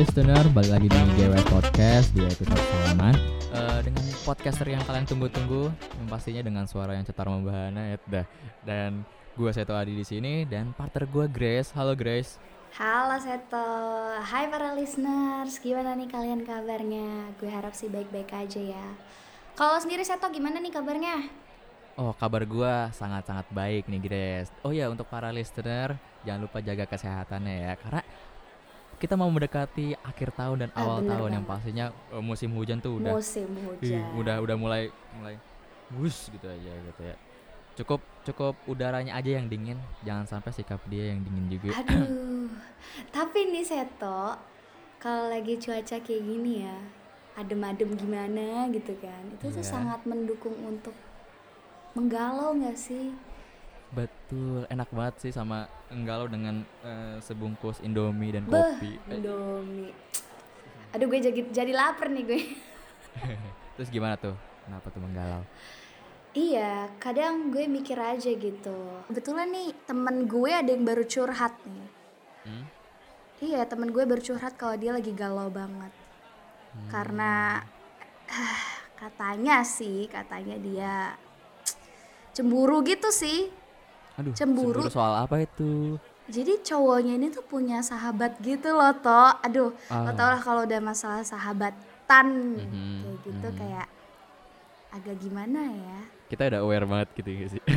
listener, balik lagi di GW Podcast di episode pertama uh, dengan podcaster yang kalian tunggu-tunggu, yang pastinya dengan suara yang cetar membahana ya dah. Dan gue Seto Adi di sini dan partner gue Grace. Halo Grace. Halo Seto, hai para listeners, gimana nih kalian kabarnya? Gue harap sih baik-baik aja ya. Kalau sendiri Seto gimana nih kabarnya? Oh kabar gue sangat-sangat baik nih Grace. Oh ya untuk para listener jangan lupa jaga kesehatannya ya karena kita mau mendekati akhir tahun dan ah, awal tahun banget. yang pastinya uh, musim hujan tuh udah musim hujan ih, udah udah mulai mulai bus gitu aja gitu ya cukup cukup udaranya aja yang dingin jangan sampai sikap dia yang dingin juga aduh tapi nih Seto kalau lagi cuaca kayak gini ya adem-adem gimana gitu kan itu yeah. tuh iya. sangat mendukung untuk menggalau nggak sih Betul, enak banget sih sama enggalau dengan uh, sebungkus Indomie dan Beuh, kopi. Indomie. Aduh gue jadi jadi lapar nih gue. Terus gimana tuh? Kenapa tuh menggalau? Iya, kadang gue mikir aja gitu. Kebetulan nih temen gue ada yang baru curhat nih. Hmm? Iya, temen gue baru curhat kalau dia lagi galau banget. Hmm. Karena uh, katanya sih, katanya dia cemburu gitu sih Aduh, cemburu. cemburu soal apa itu? Jadi cowoknya ini tuh punya sahabat gitu loh, toh. Aduh, oh. lo tau lah kalau udah masalah sahabatan mm-hmm. kayak gitu mm-hmm. kayak agak gimana ya? Kita udah aware banget gitu gak sih?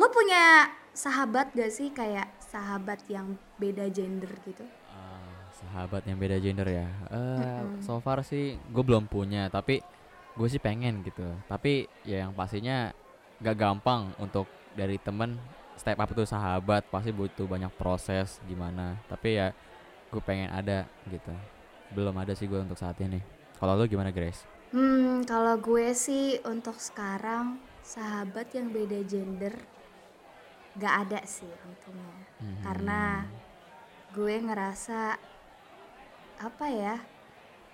lo punya sahabat gak sih kayak sahabat yang beda gender gitu? Uh, sahabat yang beda gender ya. Uh, mm-hmm. So far sih gue belum punya, tapi gue sih pengen gitu. Tapi ya yang pastinya gak gampang untuk dari temen step up itu sahabat pasti butuh banyak proses gimana tapi ya gue pengen ada gitu belum ada sih gue untuk saat ini kalau lo gimana Grace? Hmm kalau gue sih untuk sekarang sahabat yang beda gender gak ada sih untungnya hmm. karena gue ngerasa apa ya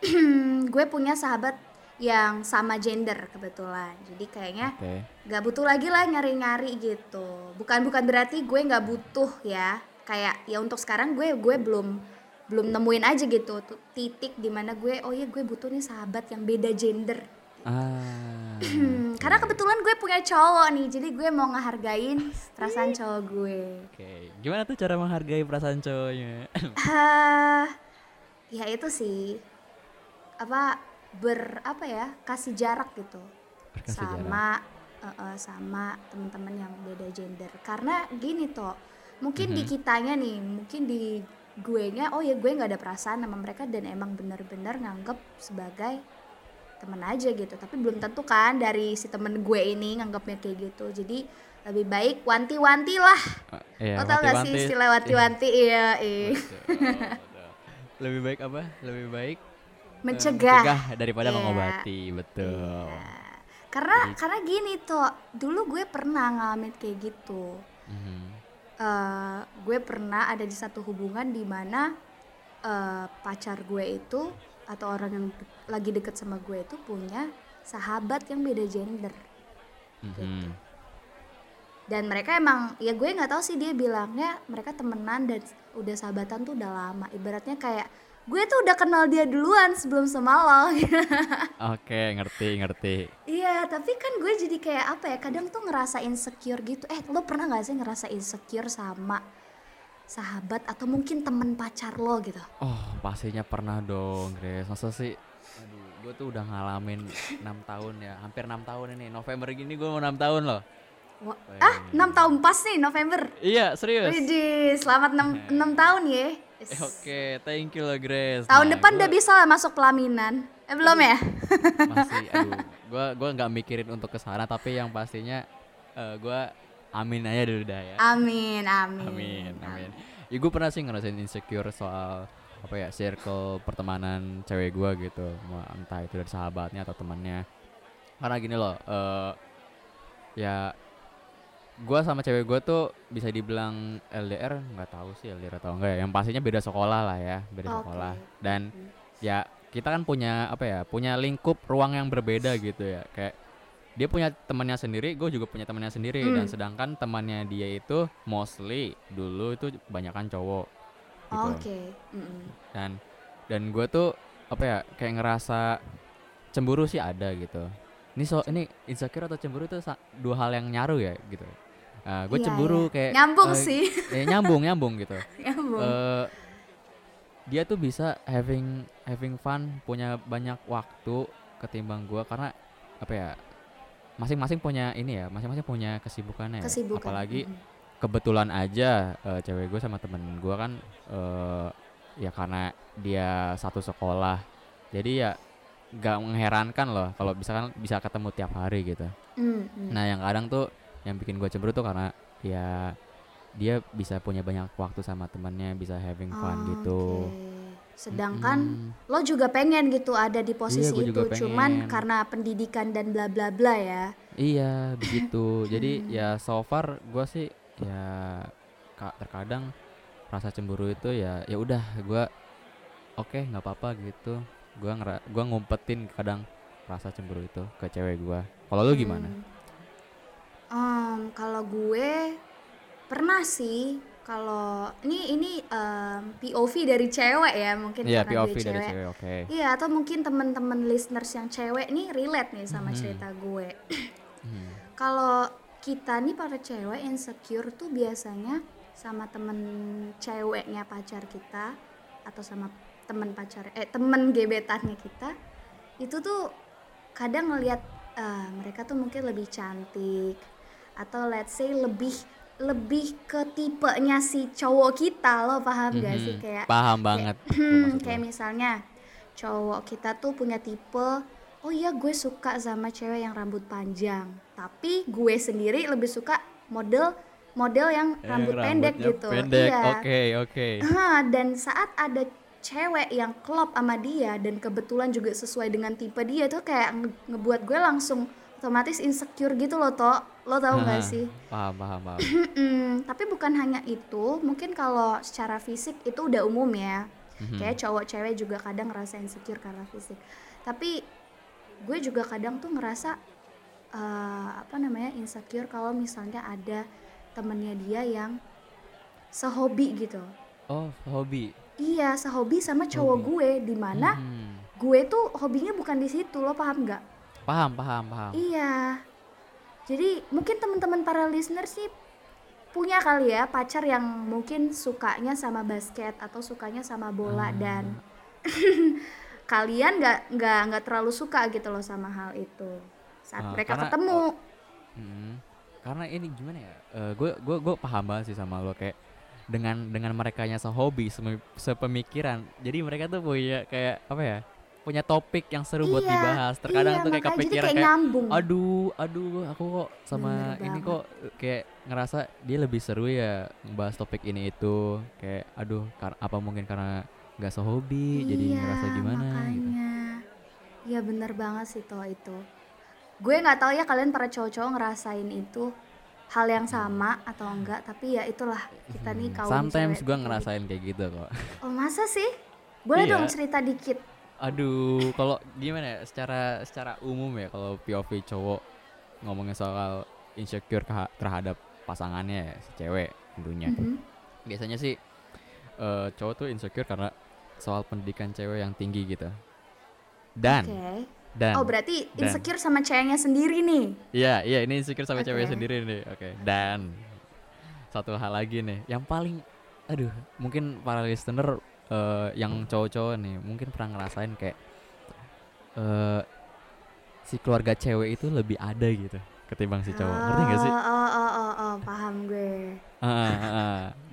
gue punya sahabat yang sama gender kebetulan. Jadi kayaknya okay. gak butuh lagi lah nyari-nyari gitu. Bukan bukan berarti gue nggak butuh ya. Kayak ya untuk sekarang gue gue belum belum nemuin aja gitu titik di mana gue oh ya gue butuh nih sahabat yang beda gender. Ah, karena kebetulan gue punya cowok nih jadi gue mau ngehargain perasaan cowok gue. Oke. Okay. gimana tuh cara menghargai perasaan cowoknya? Uh, ya itu sih. Apa ber apa ya kasih jarak gitu. Berkasih sama jarak. Uh, uh, sama teman-teman yang beda gender. Karena gini toh mungkin mm-hmm. di kitanya nih mungkin di gue nya oh ya gue nggak ada perasaan sama mereka dan emang bener-bener nganggep sebagai temen aja gitu. Tapi belum tentu kan dari si temen gue ini nganggapnya kayak gitu. Jadi lebih baik wanti-wanti lah. Uh, iya, lo tau gak sih istilah wanti-wanti? Iya. Iya lebih baik apa? Lebih baik mencegah, mencegah daripada yeah. mengobati betul yeah. karena Jadi, karena gini tuh dulu gue pernah ngalamin kayak gitu mm-hmm. uh, gue pernah ada di satu hubungan di mana uh, pacar gue itu atau orang yang de- lagi deket sama gue itu punya sahabat yang beda gender mm-hmm. gitu dan mereka emang ya gue nggak tahu sih dia bilangnya mereka temenan dan udah sahabatan tuh udah lama ibaratnya kayak gue tuh udah kenal dia duluan sebelum semalam. Oke, ngerti, ngerti. Iya, tapi kan gue jadi kayak apa ya? Kadang tuh ngerasa insecure gitu. Eh, lo pernah gak sih ngerasa insecure sama sahabat atau mungkin temen pacar lo gitu? Oh, pastinya pernah dong, Grace. Masa sih? Aduh, gue tuh udah ngalamin 6 tahun ya, hampir 6 tahun ini. November gini gue mau 6 tahun loh. Wah, ah, 6 tahun pas nih November. Iya, serius. Widih, selamat 6, 6 tahun ya. Yes. Eh, Oke, okay, thank you lah Grace. Tahun nah, depan gua... udah bisa lah masuk pelaminan. Eh belum ya? Masih, aduh. Gua gua nggak mikirin untuk ke sana tapi yang pastinya uh, gua amin aja dulu dah ya. Amin, amin. Amin, amin. Ya gue pernah sih ngerasain insecure soal apa ya circle pertemanan cewek gue gitu entah itu dari sahabatnya atau temannya karena gini loh uh, ya gue sama cewek gue tuh bisa dibilang LDR nggak tahu sih LDR atau enggak ya yang pastinya beda sekolah lah ya beda okay. sekolah dan hmm. ya kita kan punya apa ya punya lingkup ruang yang berbeda gitu ya kayak dia punya temannya sendiri gue juga punya temannya sendiri hmm. dan sedangkan temannya dia itu mostly dulu itu kebanyakan cowok gitu Oke. Mm-mm. dan dan gue tuh apa ya kayak ngerasa cemburu sih ada gitu ini so ini insecure atau cemburu itu dua hal yang nyaru ya gitu gue Iya, cemburu iya. kayak Nyambung eh, sih. eh, nyambung nyambung gitu Nyambung. eh dia tuh bisa having having fun punya banyak waktu ketimbang gua karena apa ya masing-masing punya ini ya masing-masing punya kesibukannya ya. Kesibukan. apalagi Mm-mm. kebetulan aja eh, cewek gue sama temen gua kan eh ya karena dia satu sekolah jadi ya gak mengherankan loh kalau bisa kan bisa ketemu tiap hari gitu Mm, mm. Nah yang kadang tuh yang bikin gue cemburu tuh karena ya dia bisa punya banyak waktu sama temannya bisa having fun gitu. Oke. Sedangkan Mm-mm. lo juga pengen gitu ada di posisi Iya, itu, juga cuman karena pendidikan dan bla bla bla ya. Iya begitu. Jadi Hmm. ya so far gue sih ya ka- terkadang rasa cemburu itu ya ya udah gue oke nggak apa-apa gitu. Gue ngera gua ngumpetin kadang rasa cemburu itu ke cewek gue. Kalau lu gimana? Hmm. Em, kalau gue pernah sih kalau ini ini em, POV dari cewek ya mungkin Iya karena POV gue dari cewek. cewek oke. Iya atau mungkin teman-teman listeners yang cewek nih relate nih sama Mhm. cerita gue. Hmm. Kalau kita nih para cewek insecure tuh biasanya sama temen ceweknya pacar kita atau sama temen pacar eh temen gebetannya kita itu tuh kadang ngelihat eh, mereka tuh mungkin lebih cantik atau let's say lebih lebih ke tipenya si cowok kita lo paham gak sih Mhm. kayak Paham banget. lu Hmm, kayak misalnya cowok kita tuh punya tipe oh iya gue suka sama cewek yang rambut panjang tapi gue sendiri lebih suka model model yang Eh, rambut pendek gitu Pendek. iya Oke, oke. Hah, dan saat ada cewek yang klop sama dia dan kebetulan juga sesuai dengan tipe dia tuh kayak nge- ngebuat gue langsung otomatis insecure gitu loh toh lo tau gak Nah, sih Paham, paham, paham. Tapi bukan hanya itu, mungkin kalau secara fisik itu udah umum ya. Mhm. Kayak cowok cewek juga kadang ngerasa insecure karena fisik. Tapi gue juga kadang tuh ngerasa eh, apa namanya insecure kalau misalnya ada temennya dia yang sehobi gitu. Oh, hobi. Iya, sehobi sama cowok Hobi. gue di mana Mhm. gue tuh hobinya bukan di situ, lo paham nggak? Paham, paham, paham. Iya. Jadi mungkin teman-teman para listener sih punya kali ya pacar yang mungkin sukanya sama basket atau sukanya sama bola dan kalian nggak nggak nggak terlalu suka gitu loh sama hal itu saat Ah, mereka karena- ketemu. Mhm. Karena ini gimana ya? gue gue gue paham banget sih sama lo kayak dengan dengan mereka nya sehobi, sepemikiran. Jadi mereka tuh punya kayak apa ya? Punya topik yang seru buat Iya, dibahas. Terkadang iya, tuh kayak jadi kepikiran kayak kayak aduh, aduh, aku kok sama Bener ini banget. kok kayak ngerasa dia lebih seru ya ngebahas topik ini itu. Kayak aduh, apa mungkin karena nggak sehobi jadi iya, ngerasa gimana gitu. makanya. Iya bener banget sih toh itu. Gue nggak tahu ya kalian para cowok-cowok ngerasain itu hal yang sama atau enggak, tapi ya itulah kita nih Hmm, kaum Sometimes gue ngerasain kayak gitu kok. gitu. Oh masa sih? Boleh Iya. dong cerita dikit. Aduh, kalau gimana ya? Secara secara umum ya kalau POV cowok ngomongin soal insecure terhadap pasangannya ya, si cewek tentunya. Mhm. Biasanya sih eh, cowok tuh insecure karena soal pendidikan cewek yang tinggi gitu. Dan Oke. dan Oh berarti dan. insecure sama ceweknya sendiri nih. Iya, iya ini insecure sama cewek Oke. sendiri nih. Oke. Dan satu hal lagi nih, yang paling aduh, mungkin para listener eh, yang cowok-cowok nih mungkin pernah ngerasain kayak eh si keluarga cewek itu lebih ada gitu ketimbang si cowok. Ngerti gak sih? Oh, oh, oh, oh, oh, paham gue.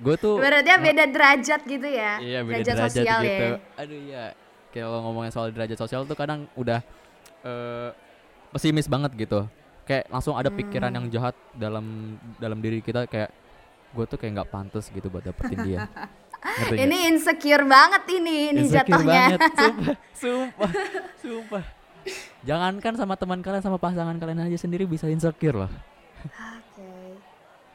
Gue tuh Berarti ya beda derajat gitu ya. Iya beda derajat, derajat, sosial gitu. ya. Aduh iya. Kayak kalau ngomongin soal derajat sosial tuh kadang udah eh pesimis banget gitu. Kayak langsung ada pikiran Hmm. yang jahat dalam dalam diri kita kayak gue tuh kayak nggak pantas gitu buat dapetin dia. Ngerti? Ini insecure banget ini, ini Insecure jatuhnya. banget, sumpah, sumpah, sumpah. Jangankan sama teman kalian sama pasangan kalian aja sendiri bisa insecure loh. Oke.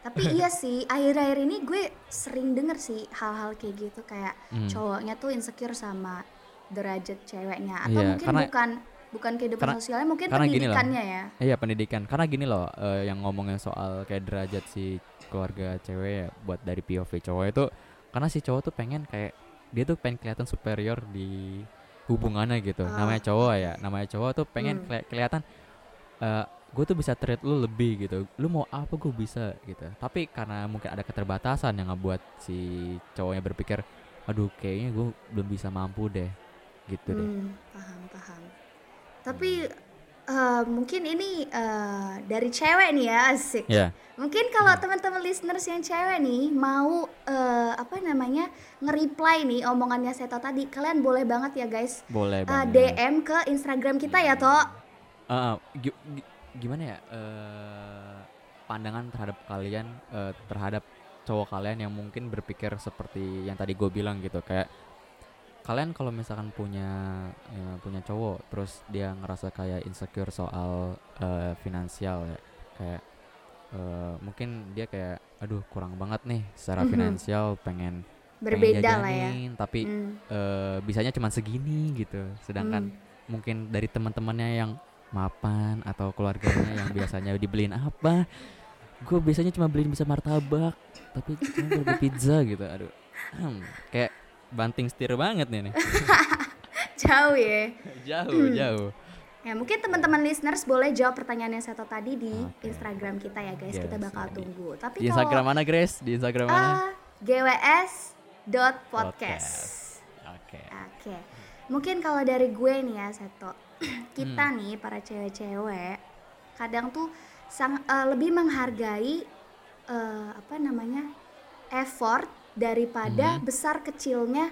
Tapi iya sih, akhir-akhir ini gue sering denger sih hal-hal kayak gitu kayak Hmm. cowoknya tuh insecure sama derajat ceweknya atau Iya, mungkin karena- bukan bukan kehidupan karena- sosialnya, mungkin karena gini loh. pendidikannya ya. Iya pendidikan karena gini loh eh, yang ngomongin soal kayak derajat si keluarga cewek ya buat dari POV cowok itu karena si cowok tuh pengen kayak dia tuh pengen kelihatan superior di hubungannya gitu. Oh, namanya cowok ya namanya cowok tuh pengen Hmm. keli- kelihatan gue tuh bisa treat lu lebih gitu. Lu mau apa gue bisa gitu. Tapi karena mungkin ada keterbatasan yang ngebuat si cowoknya berpikir aduh kayaknya gue belum bisa mampu deh. Gitu deh. Hmm, paham paham. Tapi eh, mungkin ini eh, dari cewek nih ya asik. ya Mungkin kalau teman-teman listeners yang cewek nih mau eh, apa namanya nge-reply nih omongannya Seto tadi, kalian boleh banget ya guys boleh eh, banget DM ke Instagram kita ya toh. Gi- gi- gimana ya eh, pandangan terhadap kalian eh, terhadap cowok kalian yang mungkin berpikir seperti yang tadi gue bilang gitu kayak kalian kalau misalkan punya ya, punya cowok terus dia ngerasa kayak insecure soal eh, finansial ya kayak eh, mungkin dia kayak aduh kurang banget nih secara Mhm. finansial pengen pengen Berbeda lah ya. jajanin, tapi Hmm, eh, bisanya cuma segini gitu sedangkan hmm. mungkin dari teman-temannya yang mapan atau keluarganya yang biasanya dibeliin apa gue biasanya cuma beliin bisa martabak tapi cuma burger pizza gitu aduh hmm, kayak banting setir banget nih nih Jauh ya. jauh jauh Ya mungkin teman-teman listeners boleh jawab pertanyaannya Seto tadi di Oke. Instagram kita ya guys. kita Yes, bakal di- tunggu. Tapi di Instagram kalau mana Grace di Instagram mana ah, gws.podcast. oke Oke. Mungkin kalau dari gue nih ya Seto. kita Hmm. nih para cewek-cewek kadang tuh sang, eh, lebih menghargai eh, apa namanya? effort daripada Mhm. besar kecilnya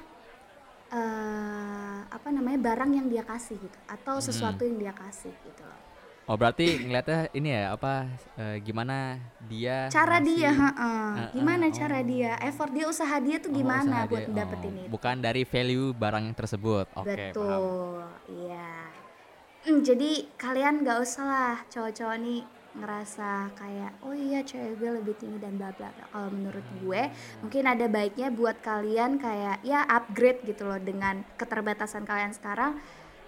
eh, apa namanya barang yang dia kasih gitu atau Mhm. sesuatu yang dia kasih gitu loh. oh berarti ngeliatnya ini ya apa eh, gimana dia cara ngasih- dia heeh. Heeh, gimana oh. cara dia effort dia usaha dia tuh Oh, gimana usaha buat dia, dapetin oh, itu bukan dari value barang tersebut oke paham betul iya Hmm, jadi kalian gak usah lah cowok-cowok nih ngerasa kayak oh iya cewek gue lebih tinggi dan bla bla bla kalau menurut gue mungkin ada baiknya buat kalian kayak ya upgrade gitu loh dengan keterbatasan kalian sekarang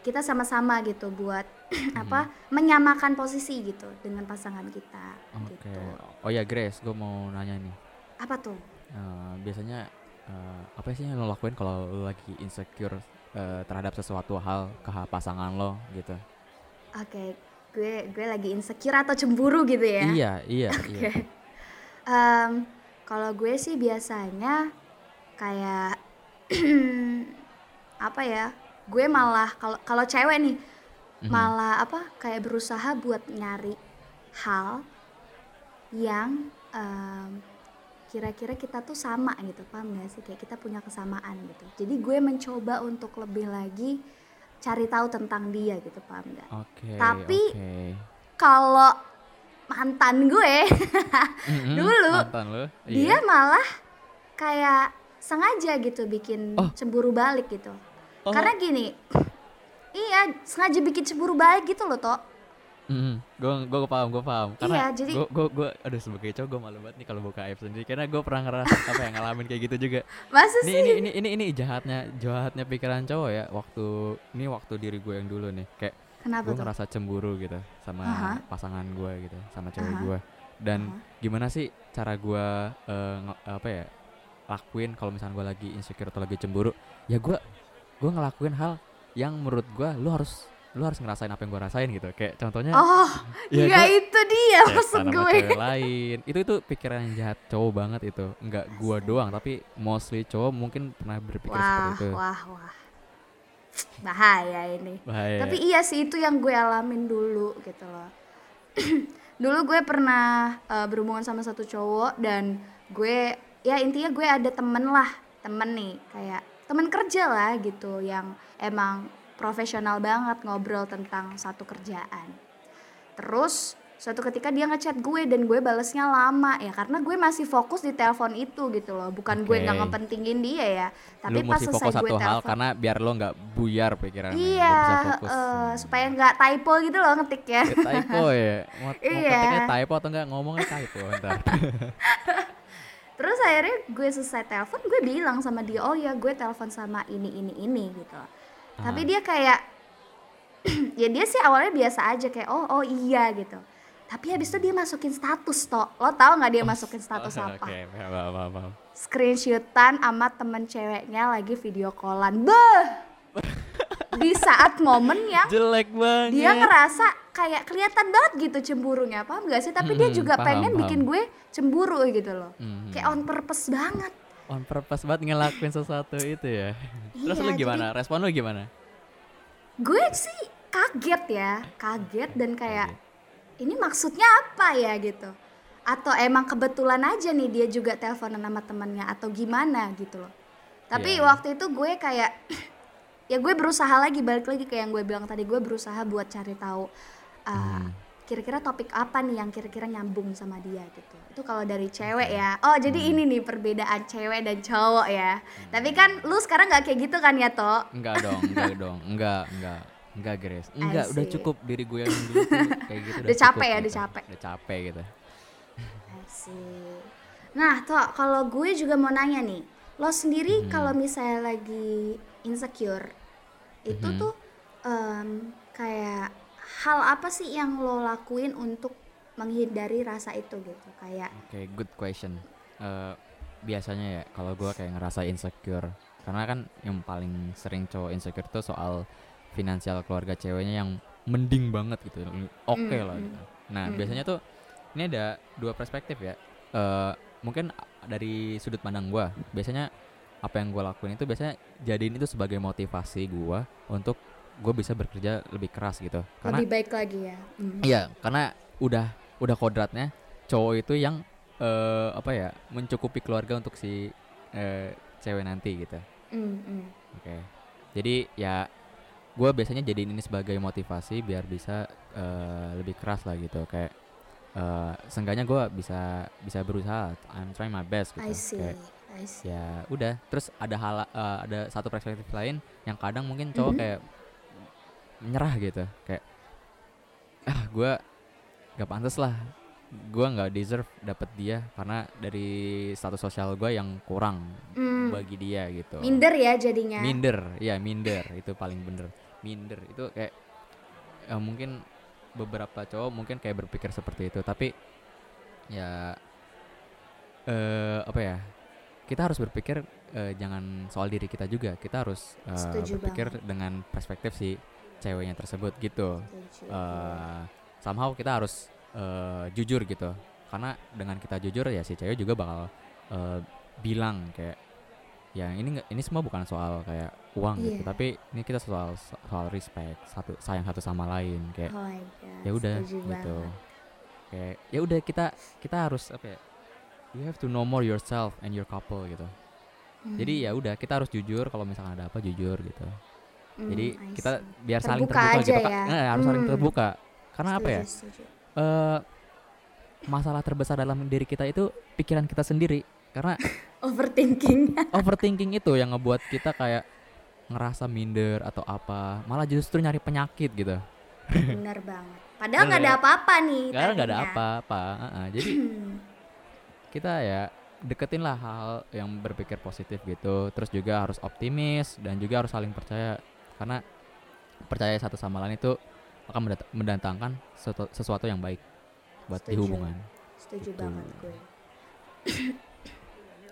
kita sama-sama gitu buat apa menyamakan posisi gitu dengan pasangan kita Oke. gitu Oh ya Grace, gue mau nanya nih. apa tuh Eh, biasanya eh, apa sih yang lo lakuin kalau lo lagi insecure eh, terhadap sesuatu hal ke pasangan lo gitu? Oke, gue gue lagi insecure atau cemburu gitu ya? Iya, iya, Oke. iya. Em, kalau gue sih biasanya kayak apa ya? Gue malah kalau kalau cewek nih Mhm. malah apa? Kayak berusaha buat nyari hal yang em, kira-kira kita tuh sama gitu, paham gak sih? Kayak kita punya kesamaan gitu. Jadi gue mencoba untuk lebih lagi cari tahu tentang dia gitu, paham gak? Oke. Tapi- oke. kalau mantan gue Mhm, dulu, mantan lo? dia Iya. malah kayak sengaja gitu bikin Oh. cemburu balik gitu Oh. karena gini iya sengaja bikin cemburu balik gitu loh toh Mhm, gue gue paham, gue paham. Karena Iya, jadi- gue gue gue aduh sebagai cowok gue malu banget nih kalau buka aib sendiri karena gue pernah ngerasa apa yang ngalamin kayak gitu juga. masa Ini sih ini ini ini ini jahatnya jahatnya pikiran cowok ya waktu ini waktu diri gue yang dulu nih kayak kenapa gue ngerasa cemburu gitu sama Aha. pasangan gue gitu sama cewek Aha. gue dan Aha. gimana sih cara gue eh, nge- apa ya lakuin kalau misalnya gue lagi insecure atau lagi cemburu ya gue gue ngelakuin hal yang menurut gue lu harus lu harus ngerasain apa yang gue rasain gitu. Kayak contohnya oh ya iya gua itu dia maksud sama gue. cewek lain. Itu itu pikiran yang jahat cowok banget itu. Nggak gue doang tapi mostly cowok mungkin pernah berpikir seperti wah itu. wah wah. Bahaya ini. Bahaya Tapi iya sih itu yang gue alamin dulu gitu loh. dulu gue pernah eh, berhubungan sama satu cowok dan gue ya intinya gue ada temen lah temen nih kayak temen kerja lah gitu yang emang profesional banget ngobrol tentang satu kerjaan. Terus suatu ketika dia ngechat gue dan gue balesnya lama ya karena gue masih fokus di telepon itu gitu loh bukan gue nggak ngepentingin dia ya tapi lu pas selesai gue satu hal telepon karena biar lo nggak buyar pikirannya Iya, bisa fokus eh, supaya nggak typo gitu loh ngetik ya. Ya, typo ya mau, Iya. ketiknya typo atau enggak ngomongnya typo ntar Terus akhirnya gue selesai telepon, gue bilang sama dia, oh ya gue telepon sama ini ini ini gitu. Tapi Ah. dia kayak, ya dia sih awalnya biasa aja kayak oh oh iya gitu. Tapi habis itu dia masukin status toh. Lo tau nggak dia masukin status Oh, apa? oke paham paham paham screenshotan sama temen ceweknya lagi video callan. Beh! Di saat momen yang jelek banget dia ngerasa kayak kelihatan banget gitu cemburunya paham gak sih tapi dia Mm, juga paham, pengen paham. bikin gue cemburu gitu loh Mhm. kayak on purpose banget on purpose banget ngelakuin sesuatu itu ya. Terus Iya, lu gimana? Respon lu gimana? Gue sih kaget ya kaget dan kayak Kaget. ini maksudnya apa ya? gitu. Atau emang kebetulan aja nih dia juga teleponan sama temennya atau gimana gitu loh. Tapi Iya. waktu itu gue kayak ya gue berusaha lagi balik lagi kayak yang gue bilang tadi. Gue berusaha buat cari tahu uh, Hmm. Kira-kira topik apa nih yang kira-kira nyambung sama dia gitu? Itu kalau dari cewek ya. Oh jadi ini nih perbedaan cewek dan cowok ya. Tapi kan lu sekarang nggak kayak gitu kan ya to? Enggak dong enggak dong. Enggak enggak enggak Grace. Enggak udah cukup diri gue yang dulu tuh kayak gitu Udah cukup capek ya, gitu. udah capek. udah capek gitu. Nah, toh kalau gue juga mau nanya nih, lo sendiri Hmm. kalau misalnya lagi insecure, itu Mhm. tuh em, kayak hal apa sih yang lo lakuin untuk menghindari rasa itu gitu? Kayak oke good question Eh, biasanya ya kalau gue kayak ngerasa insecure karena kan yang paling sering cowok insecure tuh soal finansial keluarga ceweknya yang mending banget gitu oke Mm, lah mm. gitu. nah Mm. biasanya tuh ini ada dua perspektif ya Eh, mungkin dari sudut pandang gue biasanya apa yang gue lakuin itu biasanya jadiin itu sebagai motivasi gue untuk gue bisa bekerja lebih keras gitu karena lebih baik lagi ya. Mm. Iya, karena udah udah kodratnya cowok itu yang eh, apa ya mencukupi keluarga untuk si eh, cewek nanti gitu. Mm, mm. Oke. Jadi ya gue biasanya jadiin ini sebagai motivasi biar bisa eh, lebih keras lah gitu kayak eh seenggaknya gue bisa bisa berusaha I'm trying my best gitu I see, kayak I see. ya udah terus ada hal eh, ada satu perspektif lain yang kadang mungkin cowok Mhm. kayak menyerah gitu. Kayak ah gue gak pantas lah. Gue nggak deserve dapet dia karena dari status sosial gue yang kurang Mm. bagi dia gitu. Minder ya jadinya. minder ya minder. Itu paling bener. Minder. Itu kayak eh, mungkin beberapa cowok mungkin kayak berpikir seperti itu. Tapi ya eh apa ya kita harus berpikir eh, jangan soal diri kita juga. Kita harus Setuju berpikir dengan perspektif si ceweknya tersebut gitu eh somehow kita harus eh, jujur gitu karena dengan kita jujur ya si cewek juga bakal eh, bilang kayak ya ini ini semua bukan soal kayak uang gitu Iya. tapi ini kita soal soal respect satu sayang satu sama lain kayak Oh ya udah gitu banget. kayak ya udah kita kita harus apa ya you have to know more yourself and your couple gitu Hmm. jadi ya udah kita harus jujur kalau misalkan ada apa jujur gitu Hmm, jadi kita biar saling Terbuka gitu aja Kak. ya. Eh, harus saling Hmm. terbuka karena apa ya Setuju, setuju. eh masalah terbesar dalam diri kita itu pikiran kita sendiri karena Overthinking. overthinking itu yang ngebuat kita kayak ngerasa minder atau apa malah justru nyari penyakit gitu Bener banget. Padahal Bener nggak ada apa-apa nih. karena nggak ada apa-apa Heeh, jadi kita ya deketin lah hal yang berpikir positif gitu terus juga harus optimis dan juga harus saling percaya karena percaya satu sama lain itu akan mendat- mendatangkan sesuatu, sesuatu yang baik buat di Setuju. hubungan Setuju Gitu. banget gue.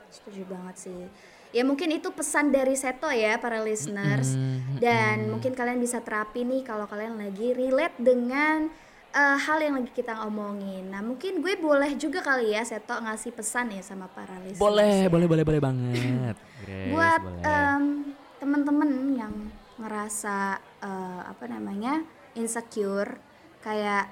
Setuju banget sih. Ya mungkin itu pesan dari Seto ya para listeners. Mm, Dan mm. mungkin kalian bisa terapi nih kalau kalian lagi relate dengan eh, hal yang lagi kita ngomongin. Nah mungkin gue boleh juga kali ya Seto ngasih pesan ya sama para listeners. boleh ya. boleh boleh boleh banget Grace, buat boleh. em, teman-teman yang ngerasa eh, apa namanya insecure. Kayak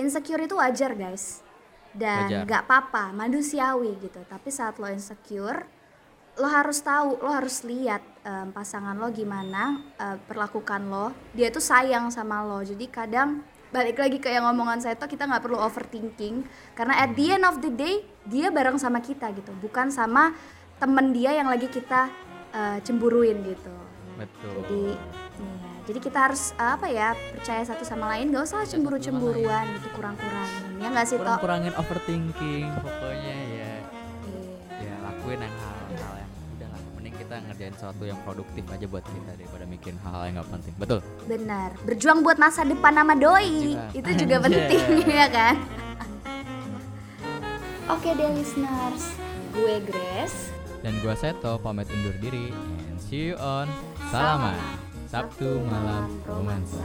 insecure itu wajar guys. Dan Wajar. nggak apa-apa manusiawi gitu. Tapi saat lo insecure lo harus tahu lo harus lihat em, pasangan lo gimana eh, perlakukan lo. Dia tuh sayang sama lo. Jadi kadang balik lagi ke yang ngomongan saya tuh kita nggak perlu overthinking. Karena at the end of the day dia bareng sama kita gitu. Bukan sama temen dia yang lagi kita eh, cemburuin gitu betul. Jadi iya, jadi kita harus apa ya percaya satu sama lain. Gak usah Percaya satu cemburu sama cemburuan gitu kurang kurangin ya nggak sih toh kurang-kurangin overthinking pokoknya ya. Iya. ya lakuin yang hal-hal yang udah lah. Mending kita ngerjain sesuatu yang produktif aja buat kita daripada mikirin hal-hal yang nggak penting. Betul? Benar. Berjuang buat masa depan nama doi. Itu juga Anjay. penting ya kan? Oke deh listeners. Gue Grace. Dan gua Seto pamit undur diri and see you on Salaman Sabtu malam romansa.